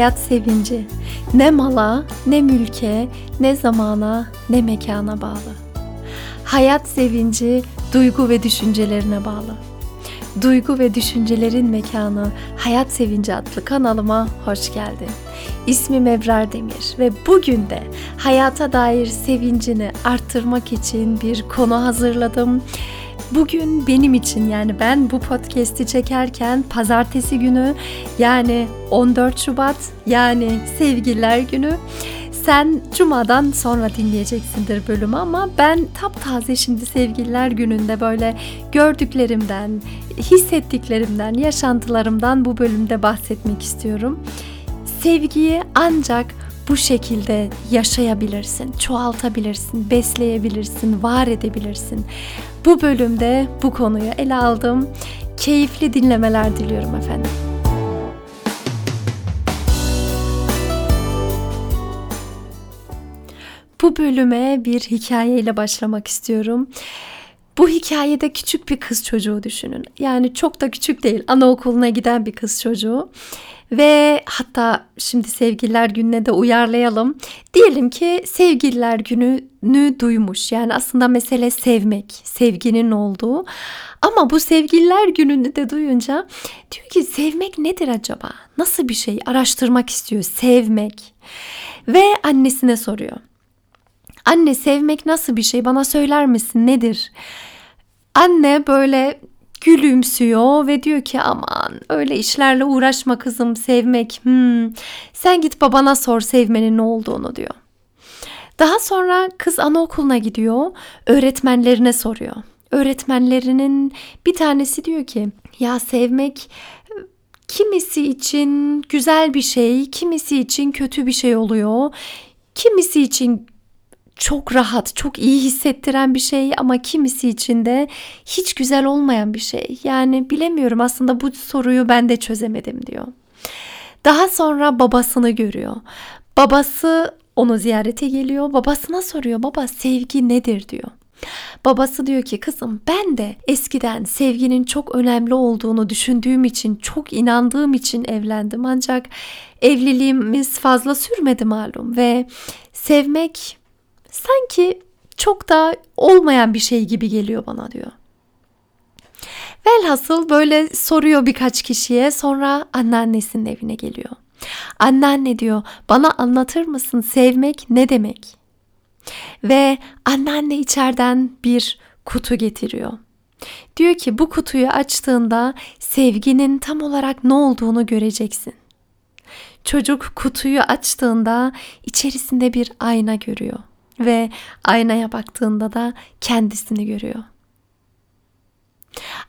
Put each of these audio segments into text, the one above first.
hayat sevinci ne mala, ne mülke, ne zamana, ne mekana bağlı. Hayat sevinci duygu ve düşüncelerine bağlı. Duygu ve Düşüncelerin Mekanı Hayat Sevinci adlı kanalıma hoş geldin. İsmim Ebrar Demir ve bugün de hayata dair sevincini arttırmak için bir konu hazırladım. Bugün benim için yani ben bu podcast'i çekerken pazartesi günü yani 14 Şubat yani Sevgililer Günü sen cumadan sonra dinleyeceksindir bölümü ama ben taptaze şimdi sevgililer gününde böyle gördüklerimden, hissettiklerimden, yaşantılarımdan bu bölümde bahsetmek istiyorum. Sevgiyi ancak bu şekilde yaşayabilirsin, çoğaltabilirsin, besleyebilirsin, var edebilirsin. Bu bölümde bu konuyu ele aldım. Keyifli dinlemeler diliyorum efendim. Bu bölüme bir hikayeyle başlamak istiyorum. Bu hikayede küçük bir kız çocuğu düşünün. Yani çok da küçük değil. Anaokuluna giden bir kız çocuğu. Ve hatta şimdi sevgililer gününe de uyarlayalım. Diyelim ki sevgililer gününü duymuş. Yani aslında mesele sevmek, sevginin olduğu. Ama bu sevgililer gününü de duyunca diyor ki sevmek nedir acaba? Nasıl bir şey? Araştırmak istiyor. Sevmek. Ve annesine soruyor. Anne sevmek nasıl bir şey bana söyler misin nedir? Anne böyle gülümsüyor ve diyor ki aman öyle işlerle uğraşma kızım sevmek. Hmm, sen git babana sor sevmenin ne olduğunu diyor. Daha sonra kız anaokuluna gidiyor. Öğretmenlerine soruyor. Öğretmenlerinin bir tanesi diyor ki ya sevmek kimisi için güzel bir şey, kimisi için kötü bir şey oluyor. Kimisi için çok rahat, çok iyi hissettiren bir şey ama kimisi için de hiç güzel olmayan bir şey. Yani bilemiyorum aslında bu soruyu ben de çözemedim diyor. Daha sonra babasını görüyor. Babası onu ziyarete geliyor. Babasına soruyor. Baba sevgi nedir diyor. Babası diyor ki kızım ben de eskiden sevginin çok önemli olduğunu düşündüğüm için, çok inandığım için evlendim. Ancak evliliğimiz fazla sürmedi malum ve sevmek sanki çok da olmayan bir şey gibi geliyor bana diyor. Velhasıl böyle soruyor birkaç kişiye sonra anneannesinin evine geliyor. Anneanne diyor bana anlatır mısın sevmek ne demek? Ve anneanne içeriden bir kutu getiriyor. Diyor ki bu kutuyu açtığında sevginin tam olarak ne olduğunu göreceksin. Çocuk kutuyu açtığında içerisinde bir ayna görüyor ve aynaya baktığında da kendisini görüyor.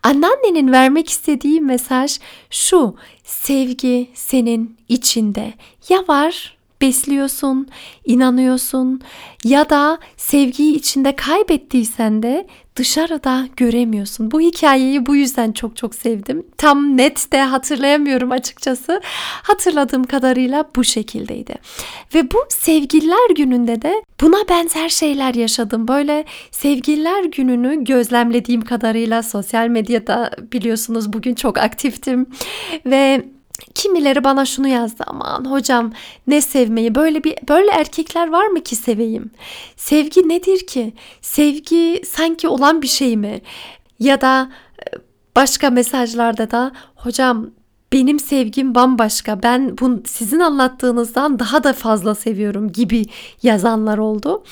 Anneannenin vermek istediği mesaj şu: sevgi senin içinde. Ya var besliyorsun, inanıyorsun ya da sevgiyi içinde kaybettiysen de dışarıda göremiyorsun. Bu hikayeyi bu yüzden çok çok sevdim. Tam net de hatırlayamıyorum açıkçası. Hatırladığım kadarıyla bu şekildeydi. Ve bu sevgililer gününde de buna benzer şeyler yaşadım. Böyle sevgililer gününü gözlemlediğim kadarıyla sosyal medyada biliyorsunuz bugün çok aktiftim ve Kimileri bana şunu yazdı aman hocam ne sevmeyi böyle bir böyle erkekler var mı ki seveyim? Sevgi nedir ki? Sevgi sanki olan bir şey mi? Ya da e, başka mesajlarda da hocam benim sevgim bambaşka. Ben bu sizin anlattığınızdan daha da fazla seviyorum gibi yazanlar oldu.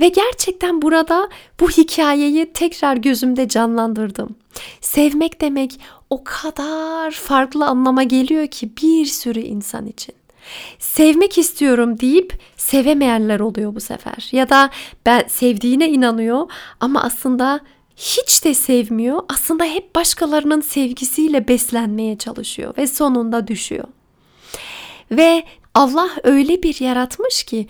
Ve gerçekten burada bu hikayeyi tekrar gözümde canlandırdım. Sevmek demek o kadar farklı anlama geliyor ki bir sürü insan için. Sevmek istiyorum deyip sevemeyenler oluyor bu sefer. Ya da ben sevdiğine inanıyor ama aslında hiç de sevmiyor. Aslında hep başkalarının sevgisiyle beslenmeye çalışıyor ve sonunda düşüyor. Ve Allah öyle bir yaratmış ki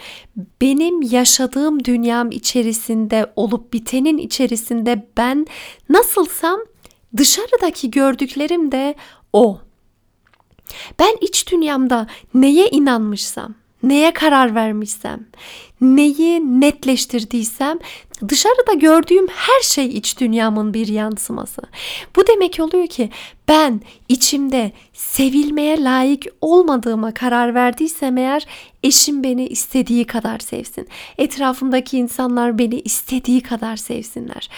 benim yaşadığım dünyam içerisinde olup bitenin içerisinde ben nasılsam dışarıdaki gördüklerim de o. Ben iç dünyamda neye inanmışsam, neye karar vermişsem, neyi netleştirdiysem dışarıda gördüğüm her şey iç dünyamın bir yansıması. Bu demek oluyor ki ben içimde sevilmeye layık olmadığıma karar verdiysem eğer eşim beni istediği kadar sevsin. Etrafımdaki insanlar beni istediği kadar sevsinler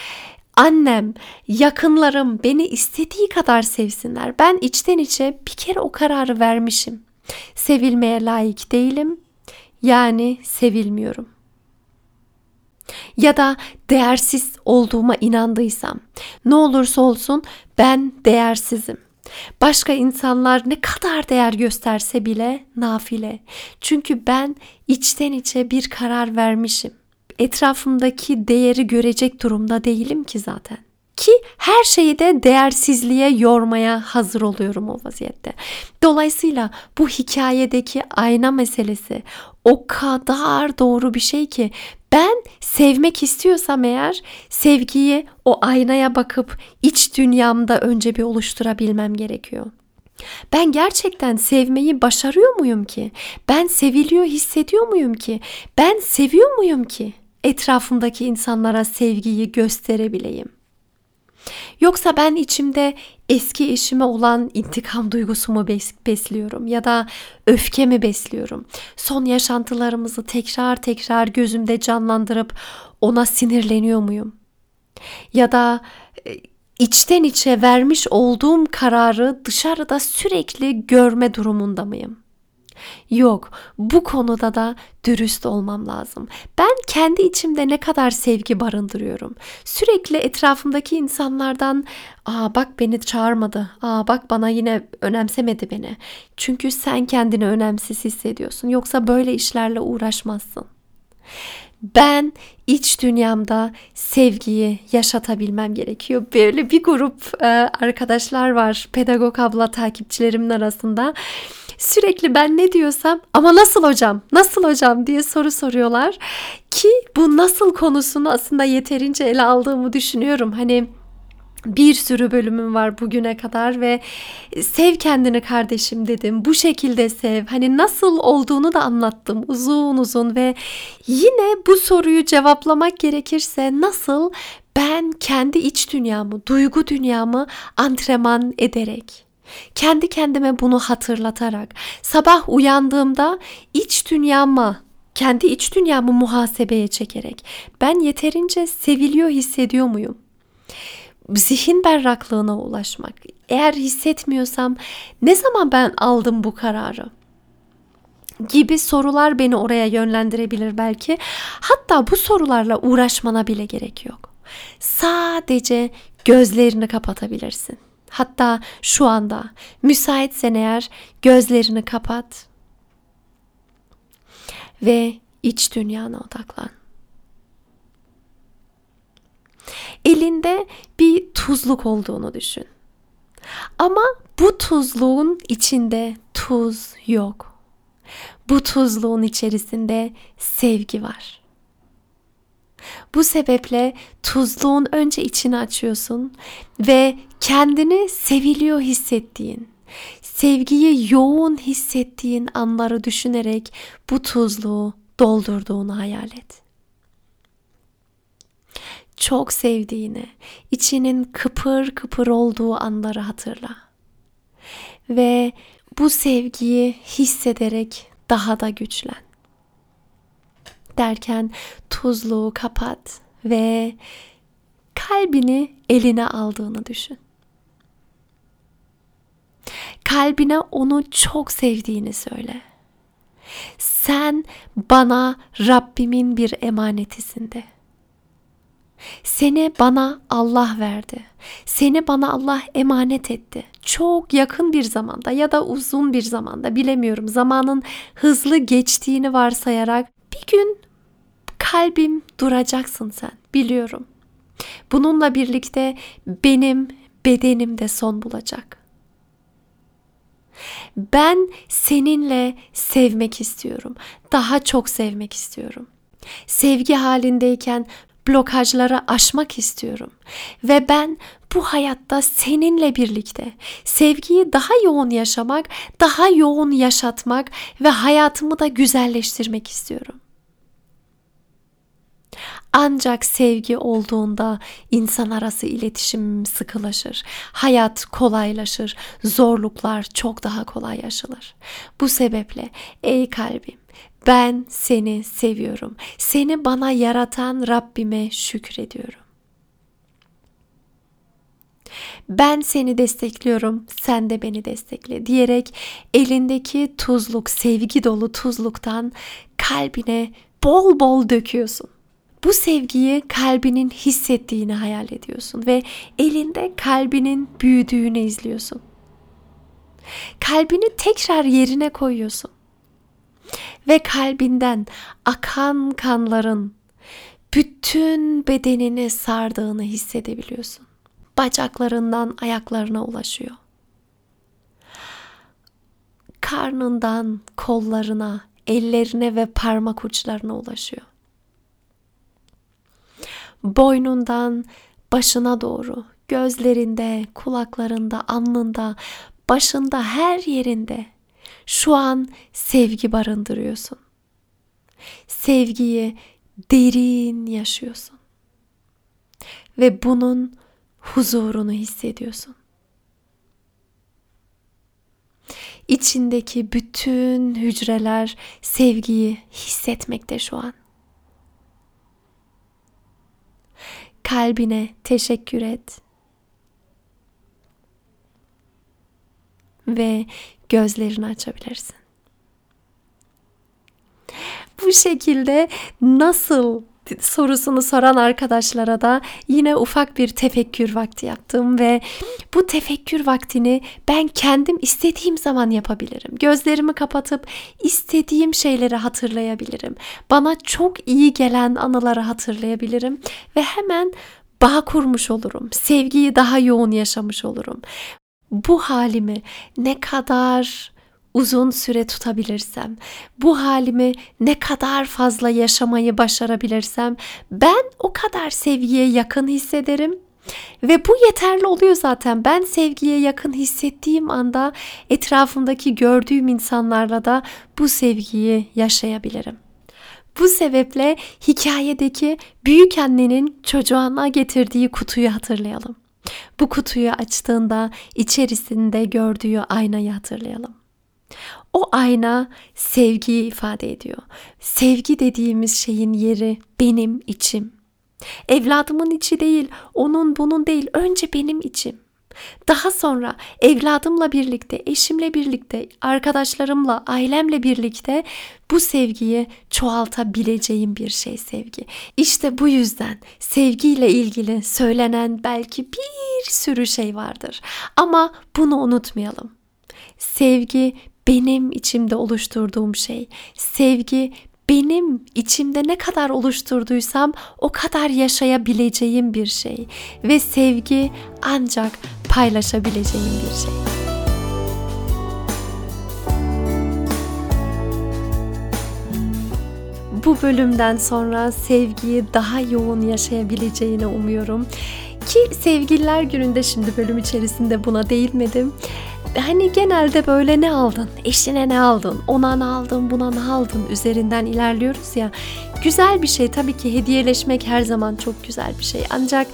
annem, yakınlarım beni istediği kadar sevsinler. Ben içten içe bir kere o kararı vermişim. Sevilmeye layık değilim. Yani sevilmiyorum. Ya da değersiz olduğuma inandıysam, ne olursa olsun ben değersizim. Başka insanlar ne kadar değer gösterse bile nafile. Çünkü ben içten içe bir karar vermişim etrafımdaki değeri görecek durumda değilim ki zaten. Ki her şeyi de değersizliğe yormaya hazır oluyorum o vaziyette. Dolayısıyla bu hikayedeki ayna meselesi o kadar doğru bir şey ki ben sevmek istiyorsam eğer sevgiyi o aynaya bakıp iç dünyamda önce bir oluşturabilmem gerekiyor. Ben gerçekten sevmeyi başarıyor muyum ki? Ben seviliyor hissediyor muyum ki? Ben seviyor muyum ki? Etrafımdaki insanlara sevgiyi gösterebileyim. Yoksa ben içimde eski eşime olan intikam duygusumu besliyorum ya da öfkemi besliyorum. Son yaşantılarımızı tekrar tekrar gözümde canlandırıp ona sinirleniyor muyum? Ya da e, içten içe vermiş olduğum kararı dışarıda sürekli görme durumunda mıyım? Yok, bu konuda da dürüst olmam lazım. Ben kendi içimde ne kadar sevgi barındırıyorum. Sürekli etrafımdaki insanlardan, "Aa bak beni çağırmadı. Aa bak bana yine önemsemedi beni." Çünkü sen kendini önemsiz hissediyorsun. Yoksa böyle işlerle uğraşmazsın. Ben iç dünyamda sevgiyi yaşatabilmem gerekiyor. Böyle bir grup e, arkadaşlar var pedagog abla takipçilerimin arasında sürekli ben ne diyorsam ama nasıl hocam nasıl hocam diye soru soruyorlar ki bu nasıl konusunu aslında yeterince ele aldığımı düşünüyorum. Hani bir sürü bölümüm var bugüne kadar ve sev kendini kardeşim dedim. Bu şekilde sev. Hani nasıl olduğunu da anlattım uzun uzun ve yine bu soruyu cevaplamak gerekirse nasıl ben kendi iç dünyamı, duygu dünyamı antrenman ederek kendi kendime bunu hatırlatarak sabah uyandığımda iç dünyama kendi iç dünyamı muhasebeye çekerek ben yeterince seviliyor hissediyor muyum? Zihin berraklığına ulaşmak. Eğer hissetmiyorsam ne zaman ben aldım bu kararı? gibi sorular beni oraya yönlendirebilir belki. Hatta bu sorularla uğraşmana bile gerek yok. Sadece gözlerini kapatabilirsin. Hatta şu anda müsaitsen eğer gözlerini kapat ve iç dünyana odaklan. Elinde bir tuzluk olduğunu düşün. Ama bu tuzluğun içinde tuz yok. Bu tuzluğun içerisinde sevgi var. Bu sebeple tuzluğun önce içini açıyorsun ve kendini seviliyor hissettiğin, sevgiyi yoğun hissettiğin anları düşünerek bu tuzluğu doldurduğunu hayal et. Çok sevdiğini, içinin kıpır kıpır olduğu anları hatırla. Ve bu sevgiyi hissederek daha da güçlen derken tuzluğu kapat ve kalbini eline aldığını düşün. Kalbine onu çok sevdiğini söyle. Sen bana Rabbimin bir emanetisin de. Seni bana Allah verdi. Seni bana Allah emanet etti. Çok yakın bir zamanda ya da uzun bir zamanda bilemiyorum. Zamanın hızlı geçtiğini varsayarak bir gün kalbim duracaksın sen biliyorum. Bununla birlikte benim bedenim de son bulacak. Ben seninle sevmek istiyorum. Daha çok sevmek istiyorum. Sevgi halindeyken blokajları aşmak istiyorum. Ve ben bu hayatta seninle birlikte sevgiyi daha yoğun yaşamak, daha yoğun yaşatmak ve hayatımı da güzelleştirmek istiyorum. Ancak sevgi olduğunda insan arası iletişim sıkılaşır. Hayat kolaylaşır. Zorluklar çok daha kolay yaşanır. Bu sebeple ey kalbim ben seni seviyorum. Seni bana yaratan Rabbime şükrediyorum. Ben seni destekliyorum, sen de beni destekle diyerek elindeki tuzluk, sevgi dolu tuzluktan kalbine bol bol döküyorsun. Bu sevgiyi kalbinin hissettiğini hayal ediyorsun ve elinde kalbinin büyüdüğünü izliyorsun. Kalbini tekrar yerine koyuyorsun. Ve kalbinden akan kanların bütün bedenini sardığını hissedebiliyorsun. Bacaklarından ayaklarına ulaşıyor. Karnından kollarına, ellerine ve parmak uçlarına ulaşıyor boynundan başına doğru, gözlerinde, kulaklarında, alnında, başında, her yerinde şu an sevgi barındırıyorsun. Sevgiyi derin yaşıyorsun. Ve bunun huzurunu hissediyorsun. İçindeki bütün hücreler sevgiyi hissetmekte şu an. kalbine teşekkür et. Ve gözlerini açabilirsin. Bu şekilde nasıl sorusunu soran arkadaşlara da yine ufak bir tefekkür vakti yaptım ve bu tefekkür vaktini ben kendim istediğim zaman yapabilirim. Gözlerimi kapatıp istediğim şeyleri hatırlayabilirim. Bana çok iyi gelen anıları hatırlayabilirim ve hemen bağ kurmuş olurum. Sevgiyi daha yoğun yaşamış olurum. Bu halimi ne kadar uzun süre tutabilirsem, bu halimi ne kadar fazla yaşamayı başarabilirsem ben o kadar sevgiye yakın hissederim ve bu yeterli oluyor zaten. Ben sevgiye yakın hissettiğim anda etrafımdaki gördüğüm insanlarla da bu sevgiyi yaşayabilirim. Bu sebeple hikayedeki büyük annenin çocuğuna getirdiği kutuyu hatırlayalım. Bu kutuyu açtığında içerisinde gördüğü aynayı hatırlayalım. O ayna sevgiyi ifade ediyor. Sevgi dediğimiz şeyin yeri benim içim. Evladımın içi değil, onun bunun değil, önce benim içim. Daha sonra evladımla birlikte, eşimle birlikte, arkadaşlarımla, ailemle birlikte bu sevgiyi çoğaltabileceğim bir şey sevgi. İşte bu yüzden sevgiyle ilgili söylenen belki bir sürü şey vardır. Ama bunu unutmayalım. Sevgi benim içimde oluşturduğum şey. Sevgi benim içimde ne kadar oluşturduysam o kadar yaşayabileceğim bir şey ve sevgi ancak paylaşabileceğim bir şey. Bu bölümden sonra sevgiyi daha yoğun yaşayabileceğini umuyorum. Ki sevgililer gününde şimdi bölüm içerisinde buna değinmedim hani genelde böyle ne aldın? Eşine ne aldın? Ona ne aldın? Buna ne aldın? Üzerinden ilerliyoruz ya. Güzel bir şey tabii ki hediyeleşmek her zaman çok güzel bir şey. Ancak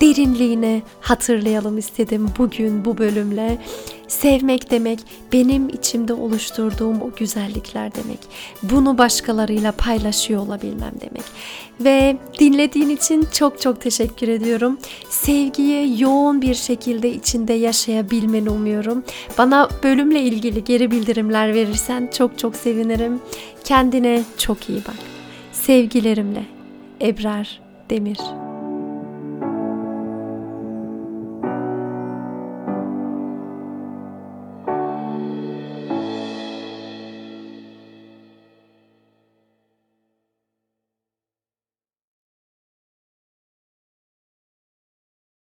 derinliğini hatırlayalım istedim bugün bu bölümle. Sevmek demek benim içimde oluşturduğum o güzellikler demek. Bunu başkalarıyla paylaşıyor olabilmem demek. Ve dinlediğin için çok çok teşekkür ediyorum. Sevgiyi yoğun bir şekilde içinde yaşayabilmeni umuyorum. Bana bölümle ilgili geri bildirimler verirsen çok çok sevinirim. Kendine çok iyi bak. Sevgilerimle Ebrar Demir